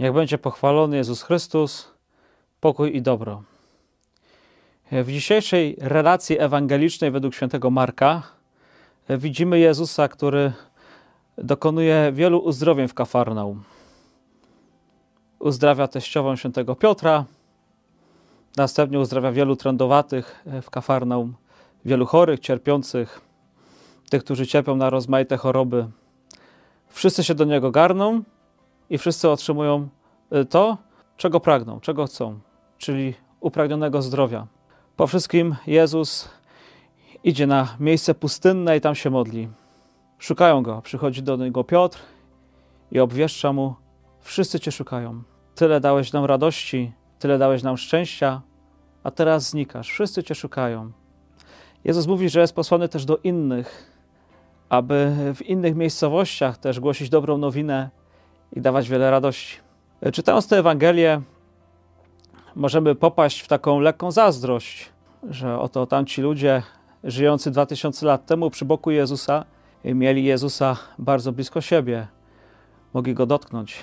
Niech będzie pochwalony Jezus Chrystus, pokój i dobro. W dzisiejszej relacji ewangelicznej według świętego Marka widzimy Jezusa, który dokonuje wielu uzdrowień w Kafarnaum. Uzdrawia teściową świętego Piotra, następnie uzdrawia wielu trędowatych w Kafarnaum, wielu chorych, cierpiących, tych, którzy cierpią na rozmaite choroby. Wszyscy się do Niego garną i wszyscy otrzymują y, to, czego pragną, czego chcą, czyli upragnionego zdrowia. Po wszystkim Jezus idzie na miejsce pustynne i tam się modli. Szukają Go. Przychodzi do Niego Piotr i obwieszcza Mu, wszyscy Cię szukają. Tyle dałeś nam radości, tyle dałeś nam szczęścia, a teraz znikasz. Wszyscy Cię szukają. Jezus mówi, że jest posłany też do innych, aby w innych miejscowościach też głosić dobrą nowinę i dawać wiele radości. Czytając tę Ewangelię, możemy popaść w taką lekką zazdrość, że oto tamci ludzie żyjący 2000 lat temu przy boku Jezusa mieli Jezusa bardzo blisko siebie, mogli go dotknąć.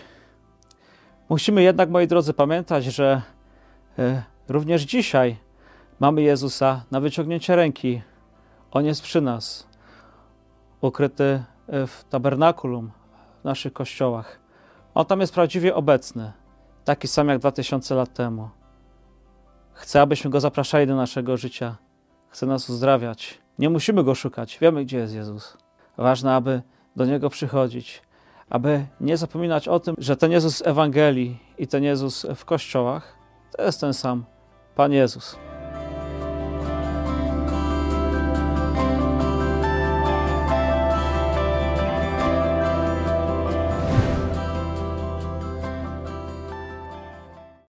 Musimy jednak, moi drodzy, pamiętać, że e, również dzisiaj mamy Jezusa na wyciągnięcie ręki. On jest przy nas, ukryty w tabernakulum w naszych kościołach. On tam jest prawdziwie obecny, taki sam jak 2000 lat temu. Chce, abyśmy go zapraszali do naszego życia. Chce nas uzdrawiać. Nie musimy go szukać. Wiemy, gdzie jest Jezus. Ważne, aby do niego przychodzić, aby nie zapominać o tym, że ten Jezus z Ewangelii i ten Jezus w kościołach to jest ten sam Pan Jezus.